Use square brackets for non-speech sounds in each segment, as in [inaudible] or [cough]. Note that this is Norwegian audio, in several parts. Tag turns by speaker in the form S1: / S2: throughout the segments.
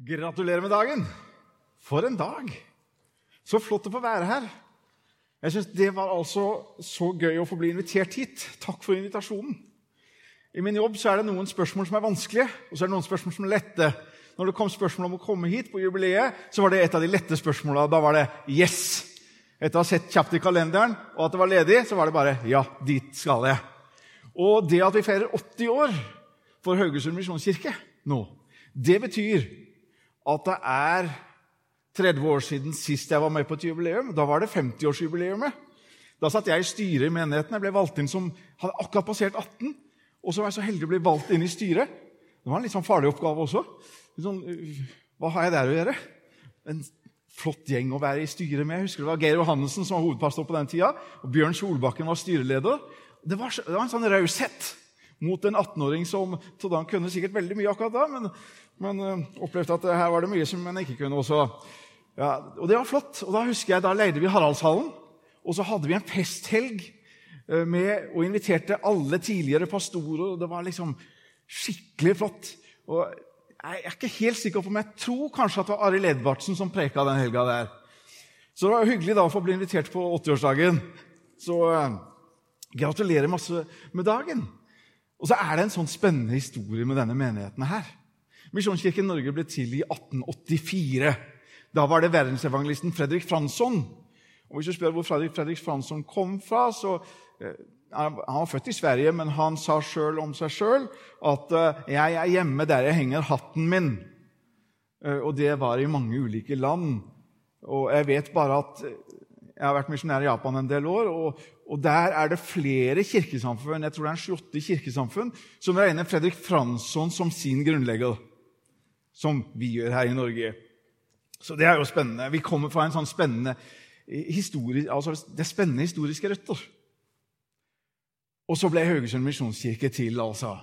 S1: Gratulerer med dagen! For en dag! Så flott å få være her. Jeg synes Det var altså så gøy å få bli invitert hit. Takk for invitasjonen. I min jobb så er det noen spørsmål som er vanskelige, og så er det noen spørsmål som er lette. Når det kom spørsmål om å komme hit på jubileet, så var det et av de lette spørsmåla. Da var det 'yes'. Etter å ha sett kjapt i kalenderen og at det var ledig, så var det bare 'ja, dit skal jeg'. Og det at vi feirer 80 år for Haugesund misjonskirke nå, det betyr at det er 30 år siden sist jeg var med på et jubileum. Da var det 50-årsjubileumet. Da satt jeg i styret i menigheten. Jeg ble valgt inn som hadde akkurat passert 18. Og så var jeg så heldig å bli valgt inn i styret. Det var en litt sånn farlig oppgave også. Sånn, hva har jeg der å gjøre? En flott gjeng å være i styret med. Jeg husker Det var Geir Johannessen som var hovedpastor på den tida, og Bjørn Solbakken var styreleder. Det var, det var en sånn raushet mot en 18-åring som trodde han kunne sikkert veldig mye akkurat da, men, men uh, opplevde at her var det mye som han ikke kunne også. Ja, og det var flott. Og Da husker jeg, da leide vi Haraldshallen, og så hadde vi en festhelg uh, med, og inviterte alle tidligere pastorer. og Det var liksom skikkelig flott. Og Jeg er ikke helt sikker på om jeg tror kanskje at det var Arild Edvardsen som preka den helga der. Så det var hyggelig da å få bli invitert på 80-årsdagen. Så gratulerer masse med dagen. Og så er det en sånn spennende historie med denne menigheten her. Misjonskirken Norge ble til i 1884. Da var det verdensevangelisten Fredrik Fransson. Og Hvis du spør hvor Fredrik, Fredrik Fransson kom fra så eh, Han var født i Sverige, men han sa sjøl om seg sjøl at eh, 'jeg er hjemme der jeg henger hatten min'. Eh, og det var i mange ulike land. Og jeg vet bare at jeg har vært misjonær i Japan en del år, og, og der er det flere kirkesamfunn jeg tror det er 28 kirkesamfunn, som regner Fredrik Fransson som sin grunnlegger. Som vi gjør her i Norge. Så det er jo spennende. Vi kommer fra en sånn spennende altså det er spennende historiske røtter. Og så ble Haugesund misjonskirke til, altså.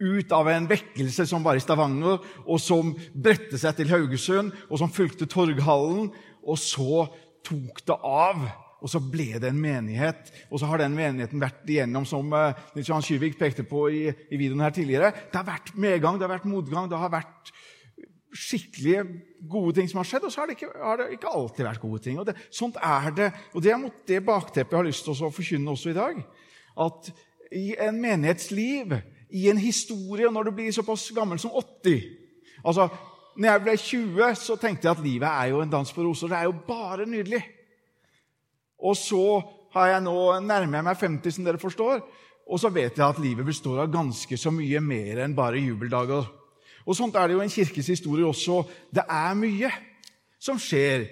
S1: Ut av en vekkelse som var i Stavanger, og som bredte seg til Haugesund, og som fulgte Torghallen. Og så tok det av, og så ble det en menighet. Og så har den menigheten vært igjennom, som uh, Nils Johan Kyvik pekte på i, i videoen her tidligere. Det har vært medgang, det har vært motgang, det har vært skikkelige gode ting som har skjedd, og så har det ikke, har det ikke alltid vært gode ting. Og det, sånt er det. Og det er mot det bakteppet jeg har lyst til å forkynne også i dag. At i en menighetsliv, i en historie, når du blir såpass gammel som 80 altså, når jeg ble 20, så tenkte jeg at livet er jo en dans på roser. Det er jo bare nydelig. Og så har jeg nå nærmer jeg meg 50, som dere forstår, og så vet jeg at livet består av ganske så mye mer enn bare jubeldager. Og Sånt er det jo i en kirkes historie også. Det er mye som skjer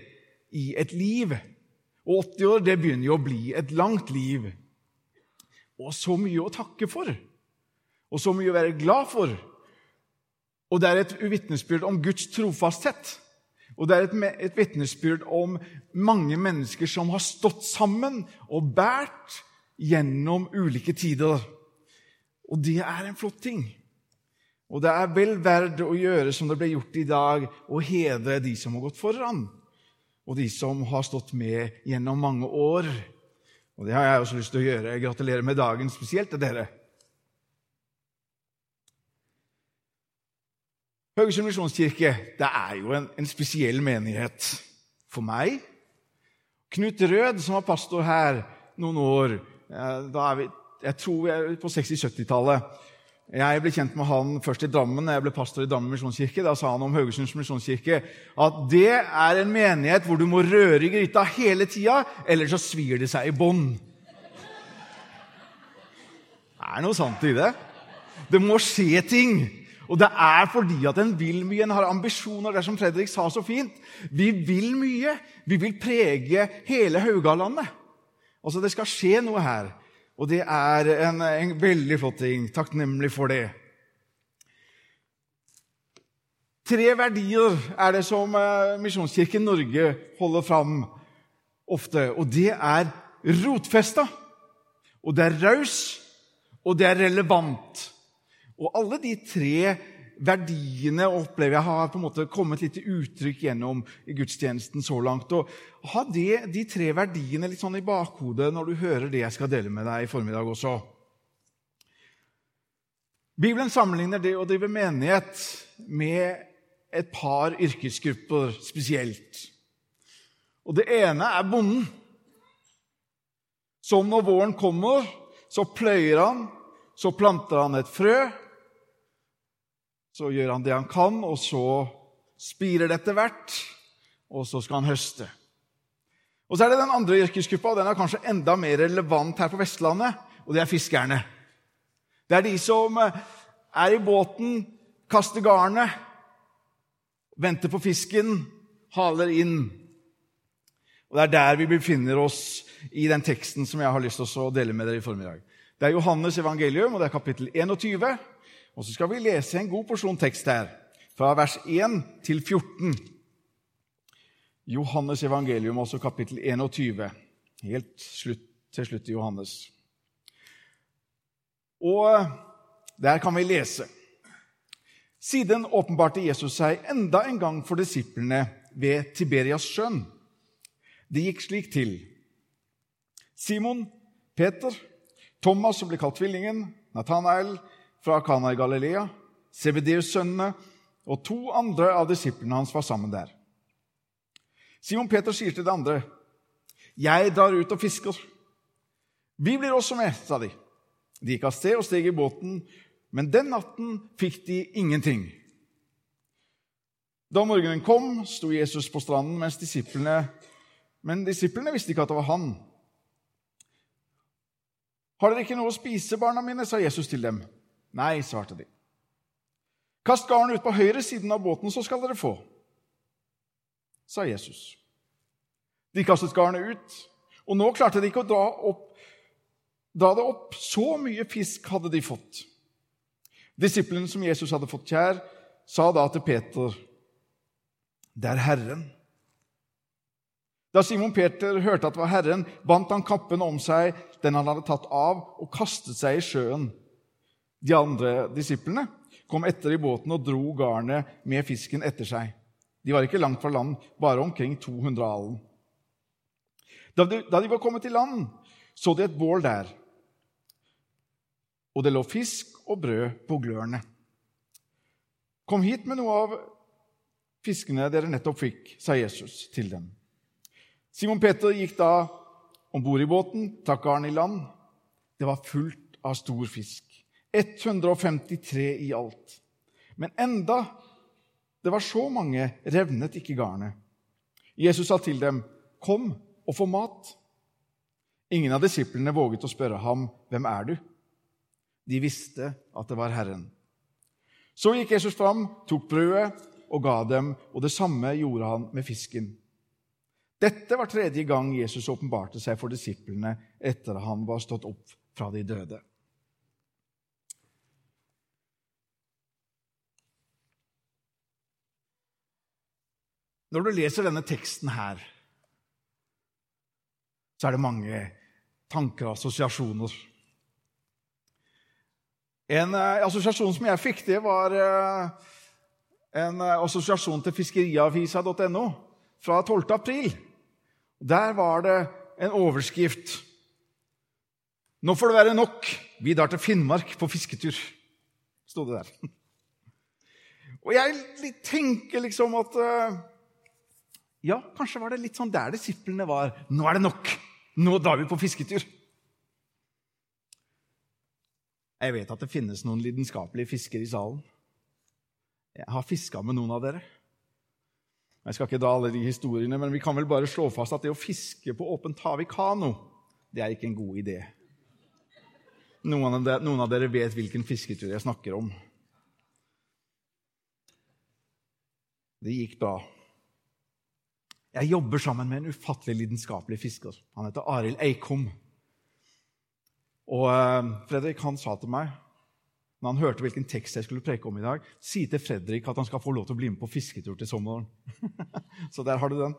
S1: i et liv. Og 80 år det begynner jo å bli et langt liv. Og så mye å takke for. Og så mye å være glad for. Og det er et vitnesbyrd om Guds trofasthet. Og det er et, et vitnesbyrd om mange mennesker som har stått sammen og båret gjennom ulike tider. Og det er en flott ting. Og det er vel verdt å gjøre som det ble gjort i dag, å hedre de som har gått foran, og de som har stått med gjennom mange år. Og det har jeg også lyst til å gjøre. Gratulerer med dagen spesielt til dere. Haugesund misjonskirke det er jo en, en, spesiell menighet for meg. Knut Rød, som var pastor her noen år da er vi, Jeg tror vi er på 60-70-tallet. Jeg ble kjent med han først i Drammen da jeg ble pastor i Drammen misjonskirke. Da sa han om Haugesunds misjonskirke at det er en menighet hvor du må røre i gryta hele tida, ellers så svir det seg i bånd. Det er noe sant i det. Det må skje ting. Og det er fordi at en vil mye, en har ambisjoner. Det er som Fredrik sa så fint. Vi vil mye. Vi vil prege hele Haugalandet. Altså, Det skal skje noe her. Og det er en, en veldig flott ting. Takknemlig for det. Tre verdier er det som eh, Misjonskirken Norge holder fram ofte. Og det er rotfesta, og det er raus, og det er relevant. Og alle de tre verdiene opplever jeg har på en måte kommet litt til uttrykk gjennom gudstjenesten så langt. Og Ha det, de tre verdiene litt sånn i bakhodet når du hører det jeg skal dele med deg i formiddag også. Bibelen sammenligner det å drive menighet med et par yrkesgrupper spesielt. Og Det ene er bonden, som når våren kommer, så pløyer han, så planter han et frø. Så gjør han det han kan, og så spirer det etter hvert, og så skal han høste. Og Så er det den andre yrkesgruppa, og den er kanskje enda mer relevant her på Vestlandet, og det er fiskerne. Det er de som er i båten, kaster garnet, venter på fisken, haler inn. Og Det er der vi befinner oss i den teksten som jeg har lyst til å dele med dere i formiddag. Det er Johannes evangelium, og det er kapittel 21. Og så skal vi lese en god porsjon tekst her, fra vers 1 til 14. Johannes evangelium, også kapittel 21. Helt slutt, til slutt i Johannes. Og der kan vi lese. Siden åpenbarte Jesus seg enda en gang for disiplene ved Tiberias sjøen. Det gikk slik til. Simon, Peter, Thomas, som ble kalt Tvillingen, Nathanael fra Kana i Galilea, Sebedeus-sønnene og to andre av disiplene hans var sammen der. Simon Peter sier til de andre, 'Jeg drar ut og fisker.' 'Vi blir også med', sa de. De gikk av sted og steg i båten, men den natten fikk de ingenting. Da morgenen kom, sto Jesus på stranden mens disiplene Men disiplene visste ikke at det var han. Har dere ikke noe å spise, barna mine? sa Jesus til dem. Nei, svarte de. Kast garnet ut på høyre siden av båten, så skal dere få, sa Jesus. De kastet garnet ut, og nå klarte de ikke å dra, opp, dra det opp. Så mye fisk hadde de fått. Disiplene som Jesus hadde fått kjær, sa da til Peter, 'Det er Herren.' Da Simon Peter hørte at det var Herren, bandt han kappen om seg, den han hadde tatt av, og kastet seg i sjøen. De andre disiplene kom etter i båten og dro garnet med fisken etter seg. De var ikke langt fra land, bare omkring 200 alen. Da de, var kommet til land, så de et bål der, og det lå fisk og brød på glørne. Kom hit med noe av fiskene dere nettopp fikk, sa Jesus til dem. Simon Peter gikk da om bord i båten, takk garnet i land. Det var fullt av stor fisk. 153 i alt. Men enda det var så mange, revnet ikke garnet. Jesus sa til dem, 'Kom og få mat.' Ingen av disiplene våget å spørre ham, 'Hvem er du?' De visste at det var Herren. Så gikk Jesus fram, tok brødet og ga dem, og det samme gjorde han med fisken. Dette var tredje gang Jesus åpenbarte seg for disiplene etter at han var stått opp fra de døde. Når du leser denne teksten her, så er det mange tanker og assosiasjoner. En eh, assosiasjon som jeg fikk, det var eh, en eh, assosiasjon til fiskeriavisa.no fra 12. april. Der var det en overskrift. Nå får det være nok. Vi drar til Finnmark på fisketur, sto det der. [laughs] Og jeg tenker liksom at Ja, kanskje var det litt sånn der disiplene var. Nå er det nok! Nå drar vi på fisketur. Jeg vet at det finnes noen lidenskapelige fiskere i salen. Jeg har fiska med noen av dere. Jeg skal ikke dra alle de historiene, men vi kan vel bare slå fast at det å fiske på åpent hav i kano, det er ikke en god idé. Noen av, dere, noen av dere vet hvilken fisketur jeg snakker om. Det gikk bra. Jeg jobber sammen med en ufattelig lidenskapelig fisker. Han heter Arild Eikom. Og eh, Fredrik han sa til meg når han hørte hvilken tekst jeg skulle preke om i dag, si til Fredrik at han skal få lov til å bli med på fisketur til sommeren. [laughs] Så der har du den.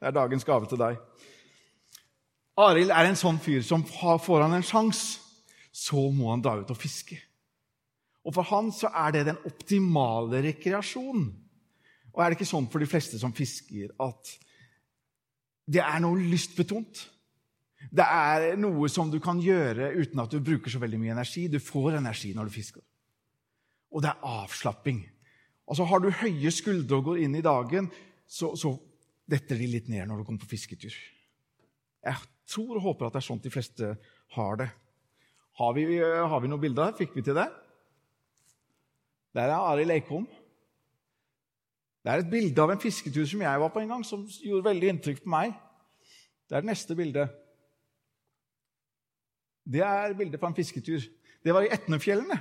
S1: Det er dagens gave til deg. Arild er en sånn fyr som får han en sjanse, så må han dra ut og fiske. Og For han så er det den optimale rekreasjonen. Og er det ikke sånn for de fleste som fisker, at det er noe lystbetont? Det er noe som du kan gjøre uten at du bruker så veldig mye energi. Du får energi når du fisker. Og det er avslapping. Altså, Har du høye skuldre og går inn i dagen, så, så detter de litt ned når du kommer på fisketur. Jeg tror og håper at det er sånn de fleste har det. Har vi, har vi noen bilder? Fikk vi til det? Der er Arild Eikholm. Det er et bilde av en fisketur som jeg var på en gang, som gjorde veldig inntrykk på meg. Det er det neste bildet. Det er bildet på en fisketur. Det var i Etnefjellene.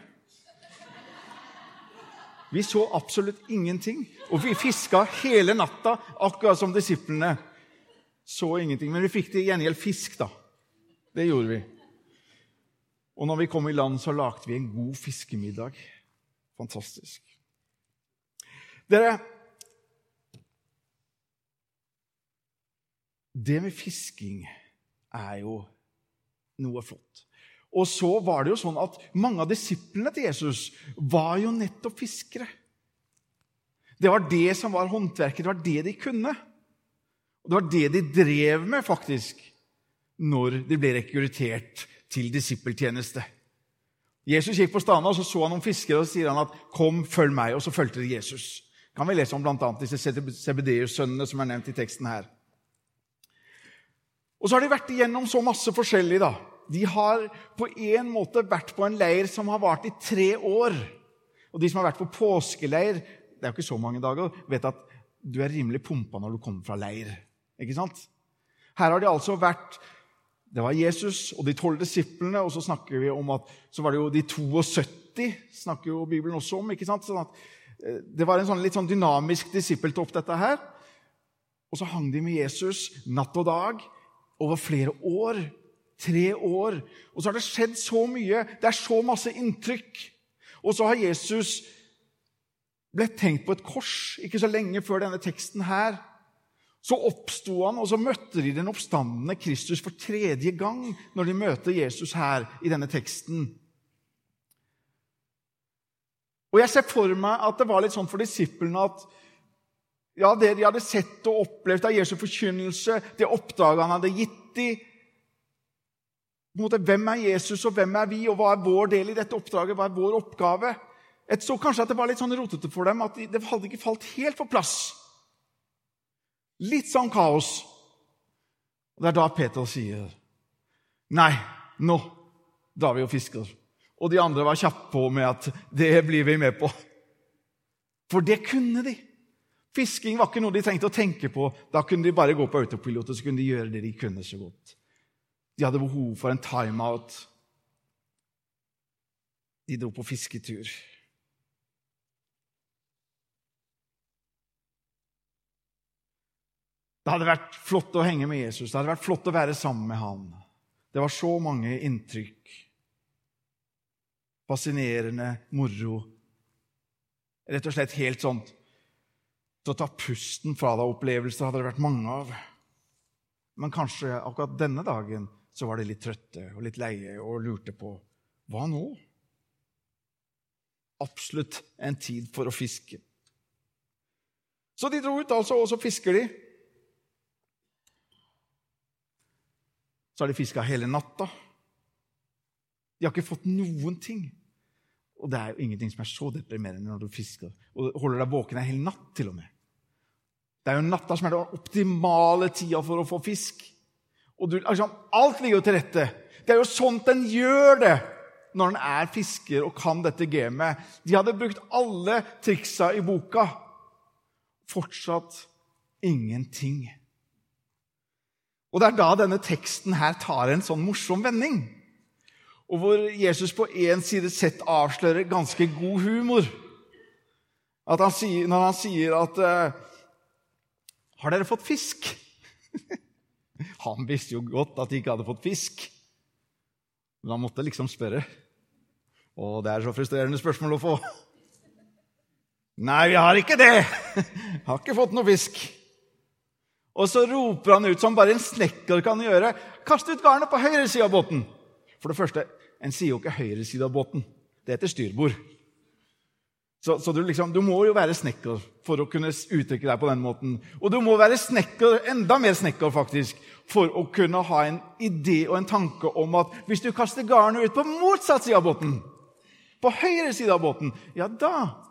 S1: Vi så absolutt ingenting. Og vi fiska hele natta, akkurat som disiplene. Så ingenting. Men vi fikk til gjengjeld fisk, da. Det gjorde vi. Og når vi kom i land, så lagde vi en god fiskemiddag. Fantastisk. Dere Det med fisking er jo noe flott. Og så var det jo sånn at mange av disiplene til Jesus var jo nettopp fiskere. Det var det som var håndverket, det var det de kunne. Og det var det de drev med, faktisk, når de ble rekruttert til disippeltjeneste. Jesus gikk på stranda, og så så han noen fiskere og så sier han at 'Kom, følg meg.' Og så fulgte de Jesus. Kan vi lese om bl.a. disse Sebedeus-sønnene som er nevnt i teksten her. Og så har de vært igjennom så masse forskjellig. da. De har på en måte vært på en leir som har vart i tre år. Og de som har vært på påskeleir, det er jo ikke så mange dager, vet at du er rimelig pumpa når du kommer fra leir. Ikke sant? Her har de altså vært Det var Jesus og de tolv disiplene, og så snakker vi om at så var det jo de 72 snakker jo Bibelen også om. ikke sant? Sånn at, eh, det var en sånn, litt sånn dynamisk disippeltopp, dette her. Og så hang de med Jesus natt og dag over flere år. Tre år. Og så har det skjedd så mye. Det er så masse inntrykk. Og så har Jesus blitt tenkt på et kors ikke så lenge før denne teksten her. Så oppsto han, og så møtte de den oppstandende Kristus for tredje gang når de møter Jesus her i denne teksten. Og Jeg ser for meg at det var litt sånn for disiplene at ja, det de hadde sett og opplevd av Jesu forkynnelse, det oppdraget han hadde gitt dem Hvem er Jesus, og hvem er vi, og hva er vår del i dette oppdraget? Hva er vår oppgave? Jeg så kanskje at det var litt sånn rotete for dem, at det hadde ikke falt helt på plass. Litt sånn kaos. Og Det er da Peter sier, 'Nei, nå drar vi og fisker.' Og de andre var kjappe på med at 'det blir vi med på'. For det kunne de. Fisking var ikke noe de trengte å tenke på. Da kunne de bare gå på autopilot og så kunne de gjøre det de kunne så godt. De hadde behov for en timeout. De dro på fisketur. Det hadde vært flott å henge med Jesus, det hadde vært flott å være sammen med han. Det var så mange inntrykk. Fascinerende, moro. Rett og slett helt sånn til å ta pusten fra deg. Opplevelser hadde det vært mange av. Men kanskje akkurat denne dagen så var de litt trøtte og litt leie og lurte på hva nå? Absolutt en tid for å fiske. Så de dro ut, altså, og så fisker de. Så har de fiska hele natta. De har ikke fått noen ting. Og det er jo ingenting som er så deprimerende når du fisker og holder deg våken en hel natt. til og med. Det er jo natta som er den optimale tida for å få fisk. Og du, liksom, alt ligger jo til rette. Det er jo sånt en gjør det når en er fisker og kan dette gamet. De hadde brukt alle triksa i boka. Fortsatt ingenting. Og Det er da denne teksten her tar en sånn morsom vending. Og hvor Jesus på én side sett avslører ganske god humor. Han sier, når han sier at uh, 'Har dere fått fisk?' [laughs] Han visste jo godt at de ikke hadde fått fisk. Men han måtte liksom spørre. Og det er så frustrerende spørsmål å få. Nei, vi har ikke det! Jeg [laughs] Har ikke fått noe fisk. Og så roper han ut, som bare en snekker kan gjøre, 'Kast ut garnet på høyre side av båten.' For det første, en sier jo ikke høyre side av båten. Det heter styrbord. Så, så du, liksom, du, må jo være snekker for å kunne uttrykke deg på den måten. Og du må være snekker, enda mer snekker faktisk, for å kunne ha en idé og en tanke om at hvis du kaster garnet ut på motsatt side av båten, på høyre side av båten, ja, da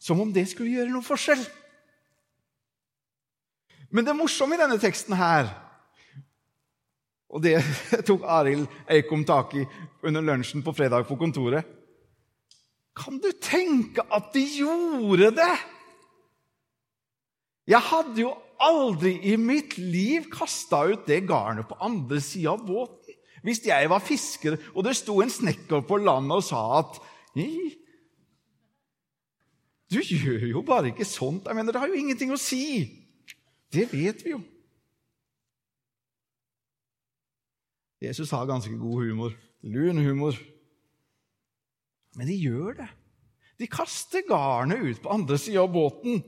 S1: Som om det skulle gjøre noen forskjell. Men det morsomme i denne teksten her Og det [laughs] tok Arild Eikom tak i under lunsjen på fredag på kontoret. Kan du tenke at de gjorde det? Jeg hadde jo aldri i mitt liv kasta ut det garnet på andre sida av båten. Hvis jeg var fisker, og det sto en snekker på landet og sa at Du gjør jo bare ikke sånt. Jeg mener, Det har jo ingenting å si. Det vet vi jo. Jesus har ganske god humor. Lun humor. Men de gjør det. De kaster garnet ut på andre sida av båten.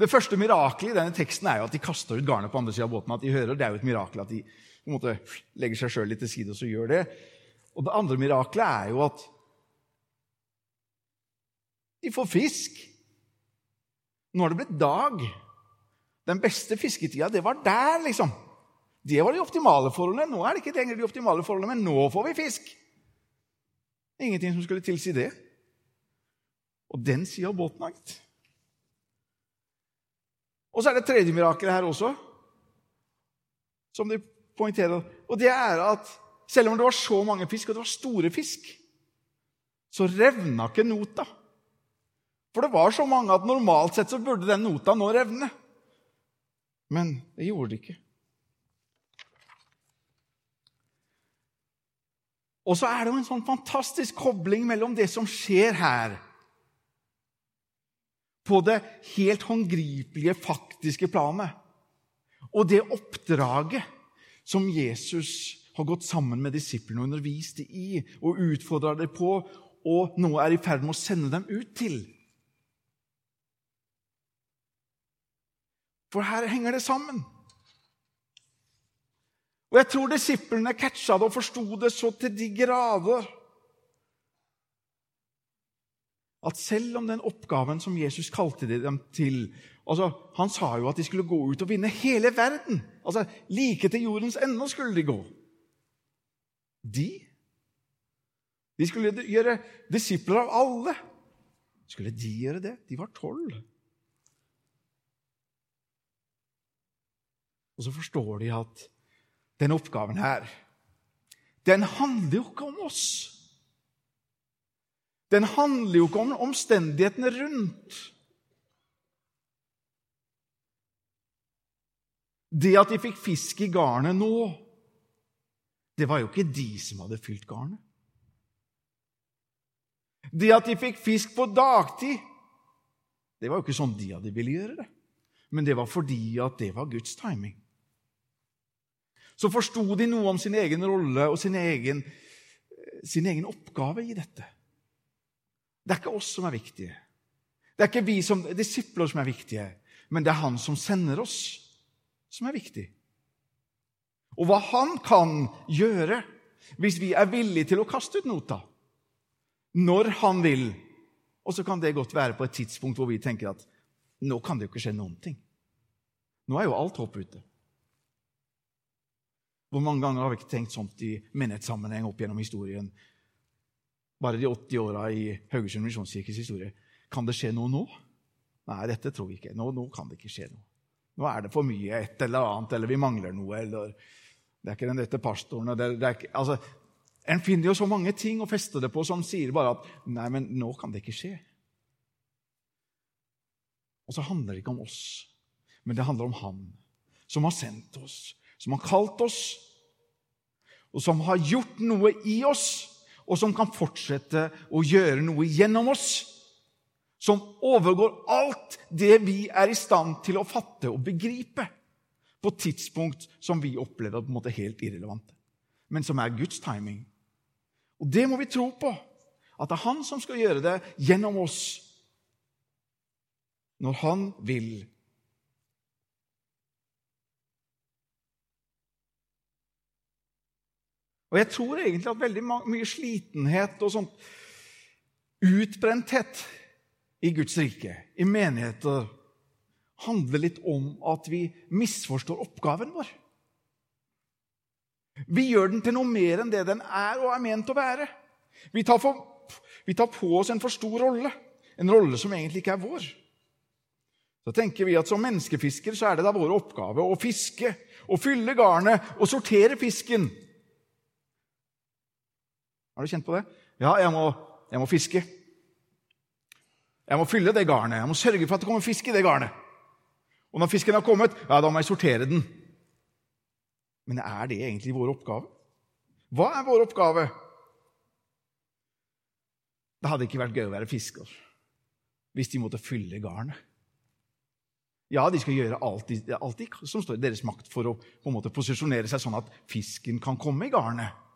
S1: Det første mirakelet i denne teksten er jo at de kaster ut garnet på andre sida av båten. at de hører. Det er jo et mirakel at de måte legger seg sjøl litt til side og så gjør det. Og det andre mirakelet er jo at de får fisk. Nå har det blitt dag. Den beste fisketida, det var der, liksom. Det var de optimale forholdene. Nå er det ikke lenger de optimale forholdene, men nå får vi fisk. Ingenting som skulle tilsi det. Og den sida av båten har gitt. Og så er det tredje mirakelet her også, som de poengterer. Og det er at selv om det var så mange fisk, og det var store fisk, så revna ikke nota. For det var så mange at normalt sett så burde den nota nå revne. Men det gjorde det ikke. Og så er det jo en sånn fantastisk kobling mellom det som skjer her, på det helt håndgripelige, faktiske planet, og det oppdraget som Jesus har gått sammen med disiplene og undervist dem i og utfordra dem på, og nå er i ferd med å sende dem ut til. For her henger det sammen. Og jeg tror disiplene catcha det og forsto det så til de grader at selv om den oppgaven som Jesus kalte dem til altså, Han sa jo at de skulle gå ut og vinne hele verden. Altså, Like til jordens ende skulle de gå. De De skulle gjøre disipler av alle. Skulle de gjøre det? De var tolv. Og så forstår de at denne oppgaven her, den handler jo ikke om oss. Den handler jo ikke om omstendighetene rundt. Det at de fikk fisk i garnet nå, det var jo ikke de som hadde fylt garnet. Det at de fikk fisk på dagtid, det var jo ikke sånn de hadde ville gjøre det. Men det var fordi at det var Guds timing så forsto de noe om sin egen rolle og sin egen, sin egen, oppgave i dette. Det er ikke oss som er viktige. Det er ikke vi som disipler som er viktige, men det er Han som sender oss, som er viktig. Og hva Han kan gjøre hvis vi er villige til å kaste ut nota. Når Han vil. Og så kan det godt være på et tidspunkt hvor vi tenker at nå kan det jo ikke skje noen ting. Nå er jo alt håp ute. Hvor mange ganger har vi ikke tenkt sånt i menighetssammenheng opp gjennom historien? Bare de 80 åra i Haugesund misjonskirkes historie. Kan det skje noe nå? Nei, dette tror vi ikke. Nå, nå, kan det ikke skje noe. Nå er det for mye et eller annet, eller vi mangler noe. eller Det er ikke den rette pastoren. Det, det ikke, altså, En finner jo så mange ting å feste det på som sier bare at nei, men nå kan det ikke skje. Og så handler det ikke om oss, men det handler om Han som har sendt oss, som har kalt oss, og som har gjort noe i oss, og som kan fortsette å gjøre noe gjennom oss. Som overgår alt det vi er i stand til å fatte og begripe på tidspunkt som vi opplever på helt irrelevante, men som er Guds timing. Og det må vi tro på, at det er Han som skal gjøre det gjennom oss når Han vil Og jeg tror egentlig at veldig mye slitenhet og sånt utbrenthet i Guds rike, i menigheter, handler litt om at vi misforstår oppgaven vår. Vi gjør den til noe mer enn det den er og er ment å være. Vi tar, for, vi tar på oss en for stor rolle, En rolle som egentlig ikke er vår. Så tenker vi at Som menneskefisker så er det da vår oppgave å fiske, å fylle garnet og sortere fisken. Har du kjent på det? Ja, jeg må, jeg må fiske. Jeg må fylle det garnet. Jeg må sørge for at det kommer fisk i det garnet. Og når fisken har kommet, ja, da må jeg sortere den. Men er det egentlig vår oppgave? Hva er vår oppgave? Det hadde ikke vært gøy å være fisker hvis de måtte fylle garnet. Ja, de skal gjøre alt, alt som står i deres makt for å på en måte posisjonere seg sånn at fisken kan komme i garnet.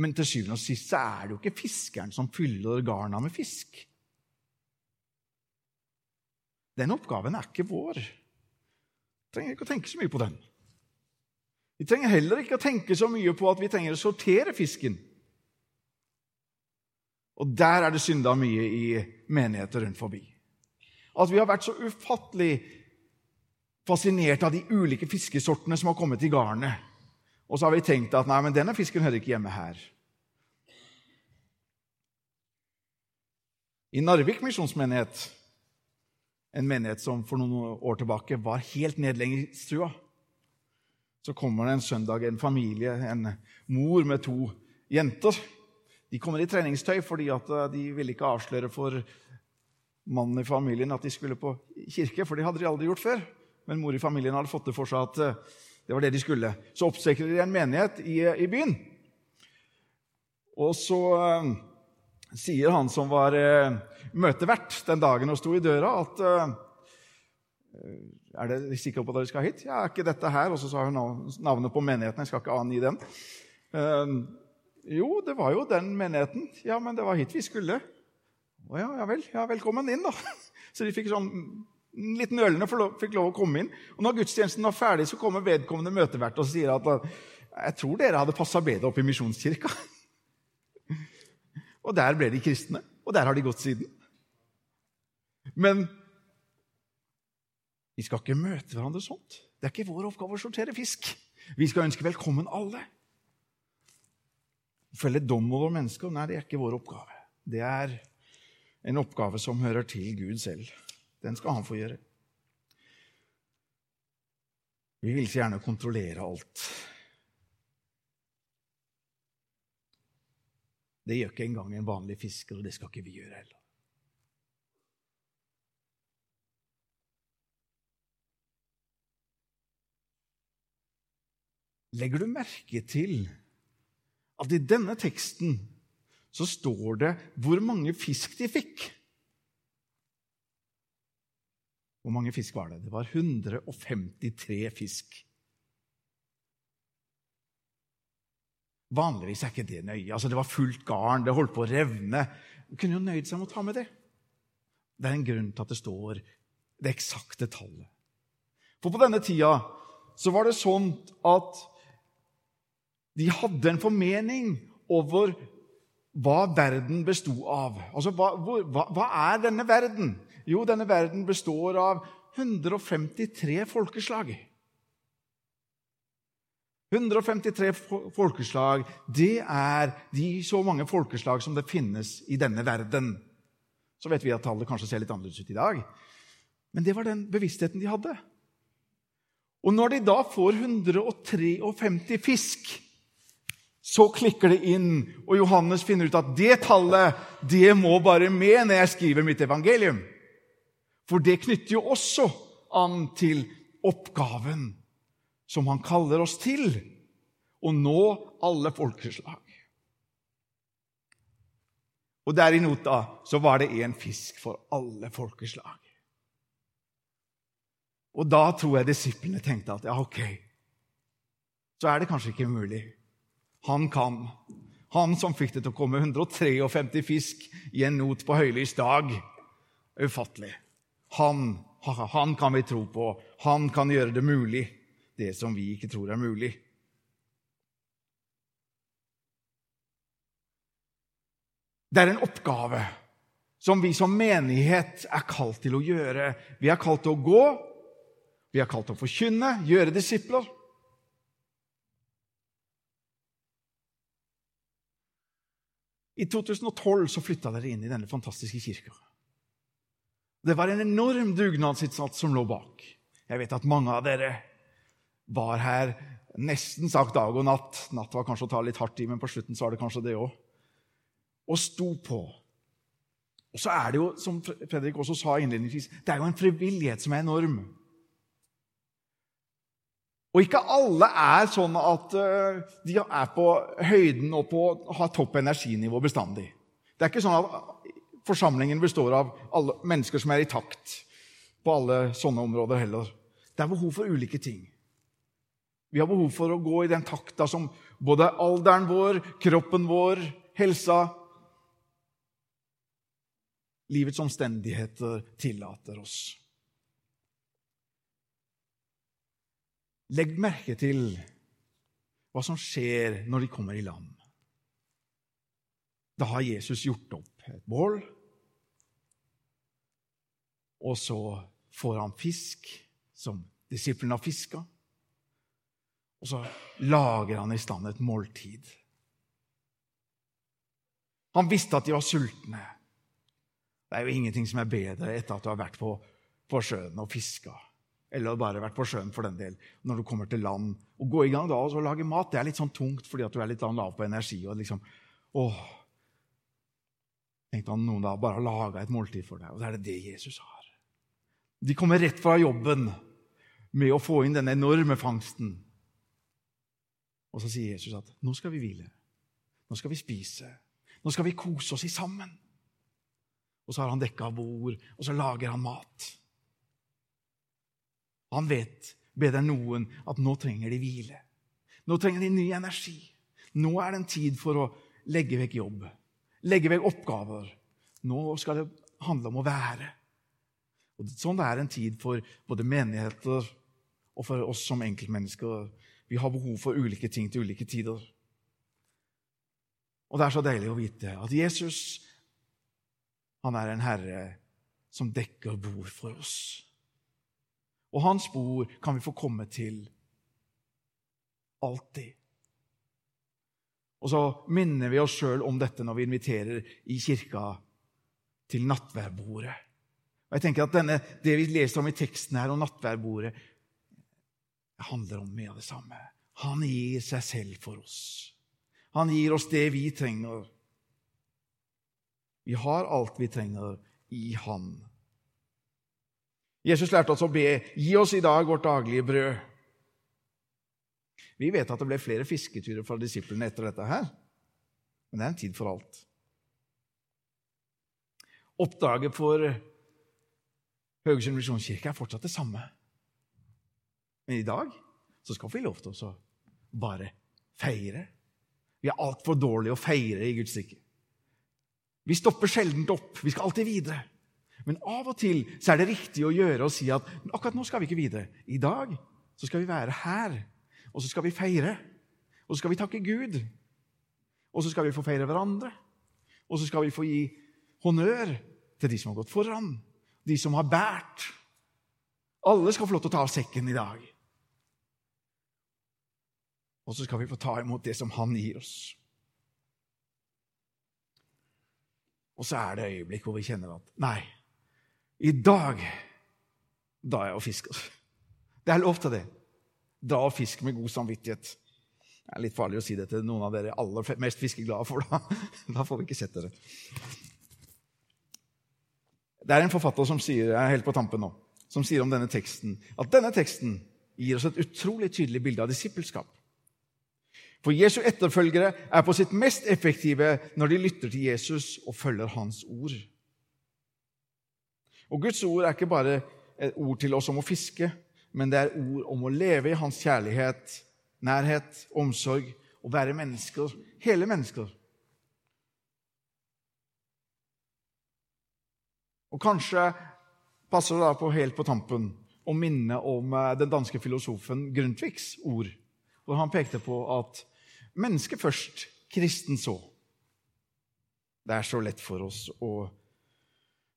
S1: Men til syvende og sist er det jo ikke fiskeren som fyller garna med fisk. Den oppgaven er ikke vår. Vi trenger ikke å tenke så mye på den. Vi trenger heller ikke å tenke så mye på at vi trenger å sortere fisken. Og der er det synda mye i menigheter rundt forbi. At vi har vært så ufattelig fascinert av de ulike fiskesortene som har kommet i garnet. Og så har vi tenkt at nei, men denne fisken hører ikke hjemme her. I Narvik misjonsmenighet, en menighet som for noen år tilbake var helt nedleggingstrua, så kommer det en søndag en familie, en mor med to jenter. De kommer i treningstøy fordi at eh, de ville ikke avsløre for mannen i familien at de skulle på kirke, for det hadde de aldri gjort før. Men mor i familien hadde fått det for seg at eh, det var det de skulle. Så oppstrekker de en menighet i, i byen. Og så uh, sier han som var uh, møtevert den dagen og sto i døra, at uh, Er dere sikre på at dere skal hit? Ja, er ikke dette her? Og så sa hun navnet på menigheten. Jeg skal ikke angi den. jo, det var jo den menigheten. Ja, men det var hit vi skulle. Å ja, ja vel. Ja, velkommen inn, da. [laughs] Så de fikk sånn litt nølende fikk lov å komme inn. Og når gudstjenesten var ferdig, så kommer vedkommende møtevert og sier at jeg tror dere hadde passa bedre opp i misjonskirka. [laughs] og der ble de kristne, og der har de gått siden. Men vi skal ikke møte hverandre sånt. Det er ikke vår oppgave å sortere fisk. Vi skal ønske velkommen alle. Felle dom over mennesker? Nei, det er ikke vår oppgave. Det er en oppgave som hører til Gud selv. Den skal han få gjøre. Vi vil så gjerne kontrollere alt. Det gjør ikke engang en vanlig fisker, og det skal ikke vi gjøre heller. Legger du merke til at i denne teksten så står det hvor mange fisk de fikk? Hvor mange fisk var det? Det var 153 fisk. Vanligvis er ikke det nøye. Altså, det var fullt garn, det holdt på å revne. Man kunne jo nøyd seg med å ta med det. Det er en grunn til at det står det eksakte tallet. For på denne tida så var det sånn at de hadde en formening over hva verden besto av. Altså, hva, hva, hva er denne verden? Jo, denne verden består av 153 folkeslag. 153 folkeslag, det er de så mange folkeslag som det finnes i denne verden. Så vet vi at tallet kanskje ser litt annerledes ut i dag. Men det var den bevisstheten de hadde. Og når de da får 153 fisk, så klikker det inn, og Johannes finner ut at det tallet det må bare med når jeg skriver mitt evangelium. For det knytter jo også an til oppgaven som han kaller oss til å nå alle folkeslag. Og der i nota så var det én fisk for alle folkeslag. Og da tror jeg disiplene tenkte at ja, ok, så er det kanskje ikke umulig. Han kan. Han som fikk det til å komme 153 fisk i en not på høylys dag. Ufattelig. Han, han kan vi tro på. Han kan gjøre det mulig, det som vi ikke tror er mulig. Det er en oppgave som vi som menighet er kalt til å gjøre. Vi er kalt til å gå, vi er kalt til å forkynne, gjøre disipler. I 2012 så flytta dere inn i denne fantastiske kirka. Det var en enorm dugnadsinnsats som lå bak. Jeg vet at mange av dere var her nesten sagt dag og natt. Natt var kanskje å ta litt hardt i, men på slutten så var det kanskje det òg. Og sto på. Og så er det jo, som Fredrik også sa innledningsvis, det er jo en frivillighet som er enorm. Og ikke alle er sånn at uh, de er på høyden og på har topp energinivå bestandig. Det er ikke sånn at forsamlingen består av alle mennesker som er i takt på alle sånne områder heller. Det er behov for ulike ting. Vi har behov for å gå i den takta som både alderen vår, kroppen vår, helsa livets omstendigheter tillater oss. Legg merke til hva som skjer når de kommer i land. Da har Jesus gjort opp et bål, og så får han fisk som disiplene har fiska. Og så lager han i stand et måltid. Han visste at de var sultne. Det er jo ingenting som er bedre etter at du har vært på, på sjøen og fiska. Eller bare vært på sjøen, for den del. Når du kommer til land. Å gå i gang da og lage mat det er litt sånn tungt fordi at du er litt lav på energi. og liksom, åh, Tenkte han noen da bare har laga et måltid for deg. Og det er det det Jesus har. De kommer rett fra jobben med å få inn denne enorme fangsten. Og så sier Jesus at nå skal vi hvile. Nå skal vi spise. Nå skal vi kose oss i sammen og så har han dekka bord, og så lager han mat. Han vet bedre enn noen at nå trenger de hvile. Nå trenger de ny energi. Nå er det en tid for å legge vekk jobb, legge vekk oppgaver. Nå skal det handle om å være. Og Sånn er en tid for både menigheter og for oss som enkeltmennesker. Vi har behov for ulike ting til ulike tider. Og det er så deilig å vite at Jesus han er en herre som dekker bord for oss. Og hans bord kan vi få komme til alltid. Og så minner vi oss sjøl om dette når vi inviterer i kirka til nattværbordet. Og jeg tenker at denne, Det vi leser om i teksten her om nattværbordet, handler om mye av det samme. Han gir seg selv for oss. Han gir oss det vi trenger. Vi har alt vi trenger i Han. Jesus lærte oss å be gi oss i dag vårt daglige brød. Vi vet at det ble flere fisketurer fra disiplene etter dette her, men det er en tid for alt. Oppdraget for Haugesund misjonskirke er fortsatt det samme. Men i dag så skal vi få lov til å bare feire. Vi er altfor dårlige å feire i Guds rike. Vi stopper sjelden opp. Vi skal alltid videre. Men av og til så er det riktig å gjøre og si at akkurat nå skal vi ikke videre. I dag så skal vi være her, og så skal vi feire. Og så skal vi takke Gud. Og så skal vi få feire hverandre. Og så skal vi få gi honnør til de som har gått foran, de som har båret. Alle skal få lov til å ta av sekken i dag. Og så skal vi få ta imot det som Han gir oss. Og så er det øyeblikk hvor vi kjenner at Nei, i dag da er jeg og fisker. Det er lov til det. Dra og fisk med god samvittighet. Det er litt farlig å si det til noen av dere aller mest fiskeglade, for da, [laughs] da får vi ikke sett dere. Det er en forfatter som sier jeg er helt på tampen nå, som sier om denne teksten at denne teksten gir oss et utrolig tydelig bilde av disippelskap. For Jesu etterfølgere er på sitt mest effektive når de lytter til Jesus og følger hans ord. Og Guds ord er ikke bare et ord til oss om å fiske, men det er ord om å leve i hans kjærlighet, nærhet, omsorg og være mennesker, hele mennesker. Og kanskje passer det da på helt på tampen å minne om eh, den danske filosofen Grundtvigs ord, hvor han pekte på at Menneske først, kristen så. Det er så lett for oss å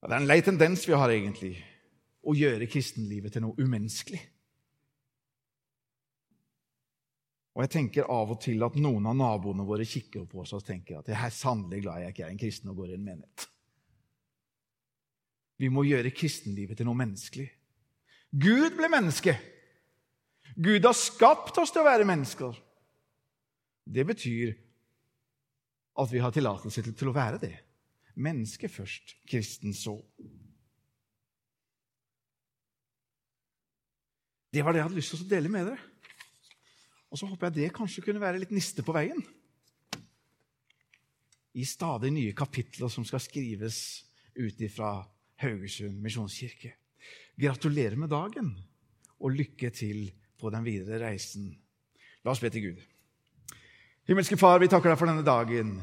S1: Det er en lei tendens vi har, egentlig, å gjøre kristenlivet til noe umenneskelig. Og jeg tenker av og til at noen av naboene våre kikker på oss og tenker at jeg er sannelig glad jeg ikke er en kristen og går i en menighet. Vi må gjøre kristenlivet til noe menneskelig. Gud ble menneske. Gud har skapt oss til å være mennesker. Det betyr at vi har tillatelse til å være det. Menneske først, kristen så. Det var det jeg hadde lyst til å dele med dere. Og så håper jeg det kanskje kunne være litt niste på veien. I stadig nye kapitler som skal skrives ut ifra Haugesund misjonskirke. Gratulerer med dagen, og lykke til på den videre reisen. La oss be til Gud. Himmelske Far, vi takker deg for denne dagen.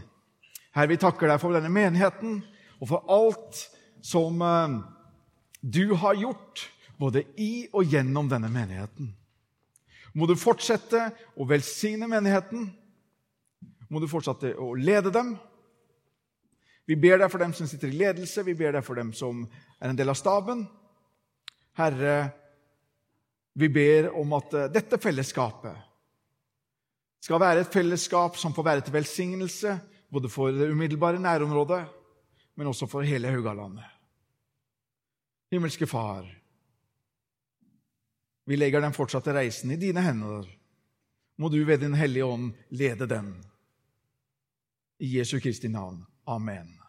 S1: Herre, vi takker deg for denne menigheten og for alt som uh, du har gjort, både i og gjennom denne menigheten. Må du fortsette å velsigne menigheten. Må du fortsette å lede dem. Vi ber deg for dem som sitter i ledelse, vi ber deg for dem som er en del av staben. Herre, vi ber om at eh, dette fellesskapet skal være et fellesskap som får være til velsignelse både for det umiddelbare nærområdet, men også for hele Haugalandet. Himmelske Far, vi legger den fortsatte reisen i dine hender. Må du ved Din Hellige Ånd lede den. I Jesu Kristi navn. Amen.